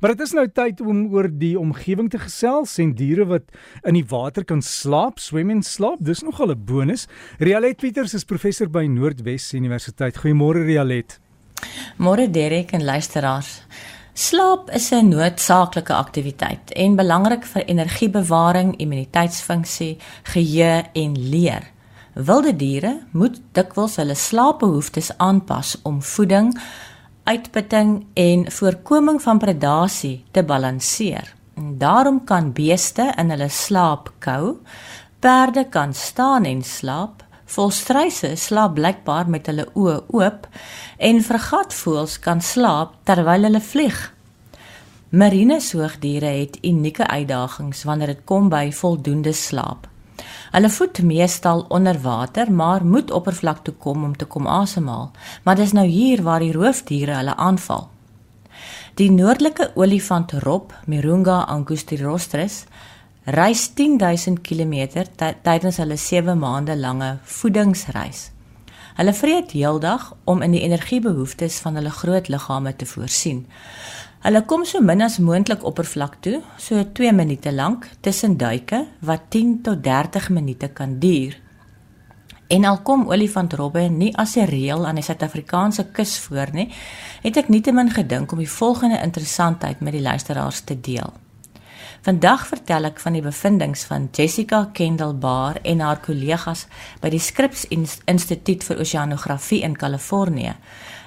Maar dit is nou tyd om oor die omgewing te gesels en diere wat in die water kan slaap, swem en slaap. Dis nogal 'n bonus. Rialet Pieters is professor by Noordwes Universiteit. Goeiemôre Rialet. Môre Derek en luisteraars. Slaap is 'n noodsaaklike aktiwiteit en belangrik vir energiebewaring, immuniteitsfunksie, geheue en leer. Wilde diere moet dikwels hulle slaapbehoeftes aanpas om voeding, uitputting en voorkoming van predasie te balanseer. En daarom kan beeste in hulle slaap kou, perde kan staan en slaap, volstruise slaap blykbaar met hulle oë oop en vergatvoëls kan slaap terwyl hulle vlieg. Marine soogdiere het unieke uitdagings wanneer dit kom by voldoende slaap. Hulle voed meestal onder water, maar moet oppervlak toe kom om te kom asemhaal. Maar dis nou hier waar die roofdiere hulle aanval. Die noordelike olifant rob, Mirunga angustirostris, reis 10000 km tydens hulle 7 maande lange voedingsreis. Hulle vreet heeldag om in die energiebehoeftes van hulle groot liggame te voorsien. Hulle kom so min as moontlik oppervlak toe, so 2 minute lank tussen duike wat 10 tot 30 minute kan duur. En al kom olifantrobbe nie as 'n reël aan die Suid-Afrikaanse kus voor nie, het ek nietemin gedink om die volgende interessantheid met die luisteraars te deel. Vandag vertel ek van die bevindinge van Jessica Kendall Bar en haar kollegas by die Scripps Instituut vir Oseanografie in Kalifornië.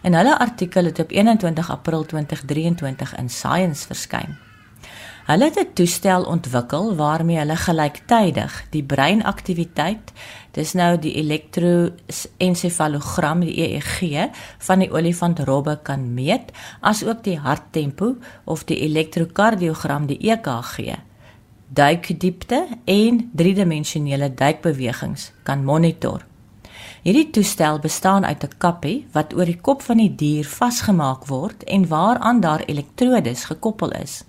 En hulle artikel het op 21 April 2023 in Science verskyn. Hulle het 'n toestel ontwikkel waarmee hulle gelyktydig die breinaktiwiteit, dis nou die elektroensefalogram, die EEG van die olifant robbe kan meet, asook die harttempo of die elektrokardiogram, die EKG, duikdiepte en driedimensionele duikbewegings kan monitor. Hierdie toestel bestaan uit 'n kappie wat oor die kop van die dier vasgemaak word en waaraan daar elektrodes gekoppel is.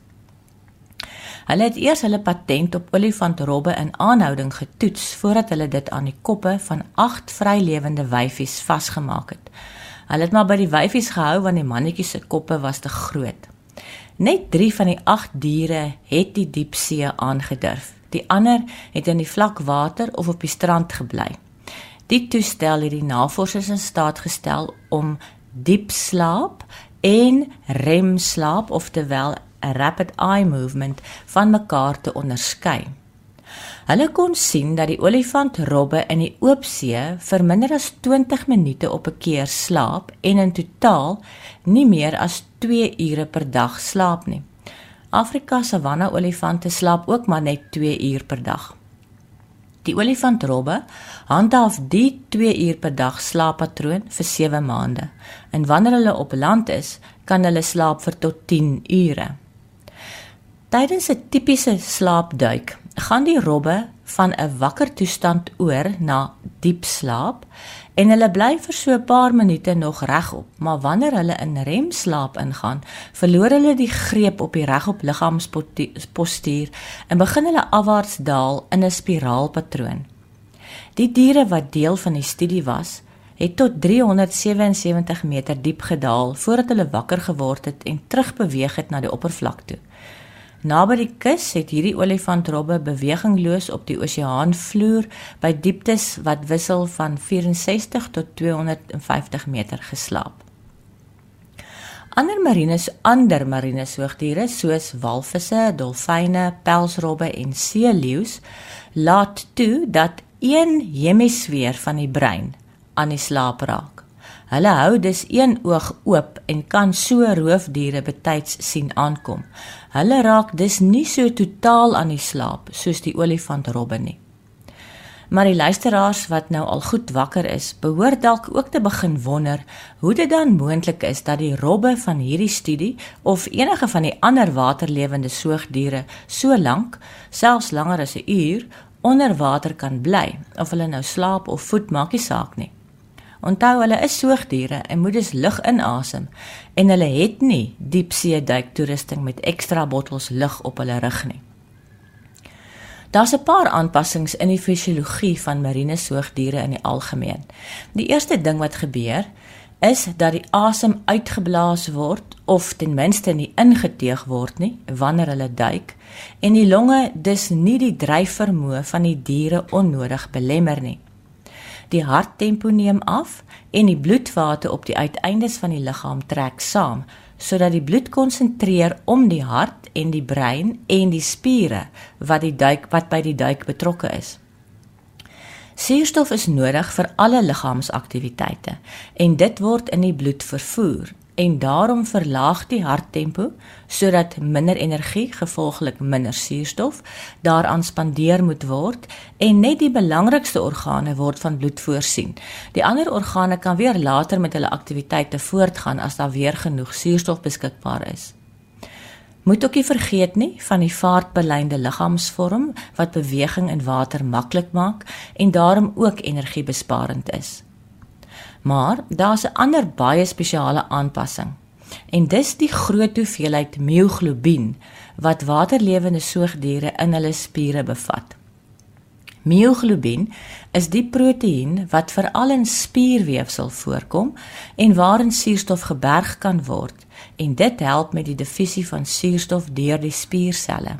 Hulle het eers hulle patent op olifantrobbe in aanhouding getoets voordat hulle dit aan die koppe van 8 vrylewende wyfies vasgemaak het. Hulle het maar by die wyfies gehou want die mannetjies se koppe was te groot. Net 3 van die 8 diere het die diepsee aangedurf. Die ander het in die vlak water of op die strand gebly. Die toestel het die navorsers in staat gestel om diep slaap en rem slaap oftewel 'n rapid eye movement van mekaar te onderskei. Hulle kon sien dat die olifantrobbe in die oop see vir minder as 20 minute op 'n keer slaap en in totaal nie meer as 2 ure per dag slaap nie. Afrika se savanna olifante slaap ook maar net 2 uur per dag. Die olifantrobbe handhaaf die 2 uur per dag slaappatroon vir 7 maande. En wanneer hulle op land is, kan hulle slaap vir tot 10 ure. Tydens 'n tipiese slaapduik gaan die robbe van 'n wakker toestand oor na diep slaap en hulle bly vir so 'n paar minute nog regop, maar wanneer hulle in remslaap ingaan, verloor hulle die greep op die regop liggaamspostuur en begin hulle afwaarts daal in 'n spiraalpatroon. Die diere wat deel van die studie was, het tot 377 meter diep gedaal voordat hulle wakker geword het en terugbeweeg het na die oppervlak toe. Naby die kus het hierdie olifantrobbe bewegingloos op die oseaanvloer by dieptes wat wissel van 64 tot 250 meter geslaap. Ander marines, ander marine soogdiere soos walvisse, dolfyne, pelsrobbe en seeleeu's laat toe dat een hemisfeer van die brein aan die slaap raak. Hulle hou dus een oog oop en kan so roofdiere betyds sien aankom. Hulle raak dus nie so totaal aan die slaap soos die olifantrobbe nie. Maar die luisteraars wat nou al goed wakker is, behoort dalk ook te begin wonder hoe dit dan moontlik is dat die robbe van hierdie studie of enige van die ander waterlewende soogdiere so lank, selfs langer as 'n uur, onder water kan bly of hulle nou slaap of voed maak nie saak nie. Onthou hulle is soogdiere en moet dus lug inasem en hulle het nie diepsee duik toerusting met ekstra bottels lug op hulle rug nie. Daar's 'n paar aanpassings in die fisiologie van marine soogdiere in die algemeen. Die eerste ding wat gebeur is dat die asem uitgeblaas word of ten minste nie ingeteeg word nie wanneer hulle duik en die longe dus nie die dryfvermoë van die diere onnodig belemmer nie. Die harttempo neem af en die bloedvate op die uiteindes van die liggaam trek saam sodat die bloed konsentreer om die hart en die brein en die spiere wat die duik wat by die duik betrokke is. Suurstof is nodig vir alle liggaamsaktiwiteite en dit word in die bloed vervoer en daarom verlaag die harttempo sodat minder energie gevolglik minder suurstof daaraan spandeer moet word en net die belangrikste organe word van bloed voorsien. Die ander organe kan weer later met hulle aktiwiteite voortgaan as daar weer genoeg suurstof beskikbaar is. Moet ook nie vergeet nie van die vaartbelynde liggaamsvorm wat beweging in water maklik maak en daarom ook energiebesparend is. Maar daar's 'n ander baie spesiale aanpassing. En dis die groot hoeveelheid myoglobien wat waterlewende soogdiere in hulle spiere bevat. Myoglobien is die proteïen wat veral in spierweefsel voorkom en waarin suurstof geberg kan word en dit help met die divisie van suurstof deur die spierselle.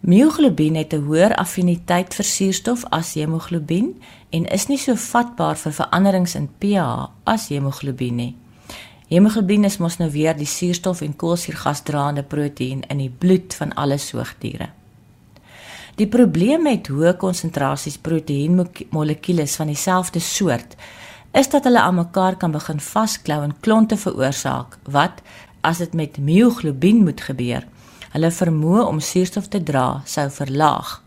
Myoglobien het 'n hoër affiniteit vir suurstof as hemoglobien en is nie so vatbaar vir veranderings in pH as hemoglobien nie. Hemoglobien is mos nou weer die suurstof en koolsuurgasdraende proteïen in die bloed van alle soogdiere. Die probleem met hoë konsentrasies proteïenmolekules van dieselfde soort is dat hulle aan mekaar kan begin vasklou en klonte veroorsaak wat as dit met myoglobien moet gebeur, hulle vermoë om suurstof te dra sou verlaag.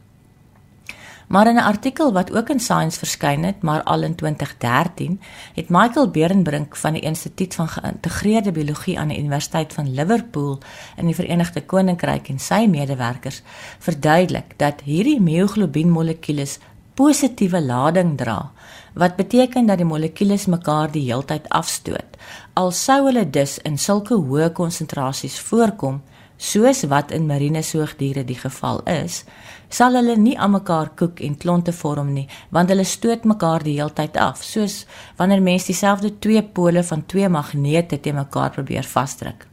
Maar in 'n artikel wat ook in Science verskyn het, maar al in 2013, het Michael Berenbrink van die Instituut van Geïntegreerde Biologie aan die Universiteit van Liverpool in die Verenigde Koninkryk en sy medewerkers verduidelik dat hierdie myoglobien-molekules positiewe lading dra, wat beteken dat die molekules mekaar die heeltyd afstoot. Al sou hulle dus in sulke hoë konsentrasies voorkom, soos wat in marine soogdiere die geval is, sal hulle nie aan mekaar koek en klonte vorm nie, want hulle stoot mekaar die heeltyd af, soos wanneer mens dieselfde twee pole van twee magnete te mekaar probeer vasdruk.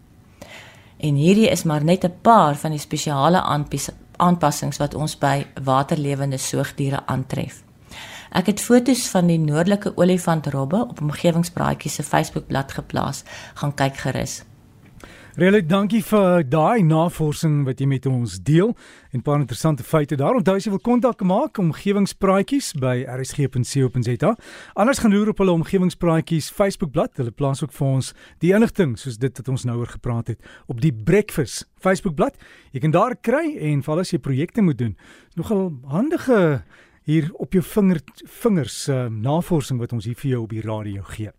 En hierdie is maar net 'n paar van die spesiale aanpassings wat ons by waterlewende soogdiere aantref. Ek het foto's van die noordelike olifantrobbe op omgewingspraatjies se Facebookblad geplaas. Gaan kyk gerus. Regtig dankie vir daai navorsing wat jy met ons deel en 'n paar interessante feite daar. Onthou as jy wil kontak maak omgewingspraatjies by rsg.co.za. Anders gaan loer op hulle omgewingspraatjies Facebookblad. Hulle plaas ook vir ons die inligting soos dit wat ons nou oor gepraat het op die Breakfast Facebookblad. Jy kan daar kry en val as jy projekte moet doen. Nogal handige hier op jou vinger vingers uh, navorsing wat ons hier vir jou op die radio gee.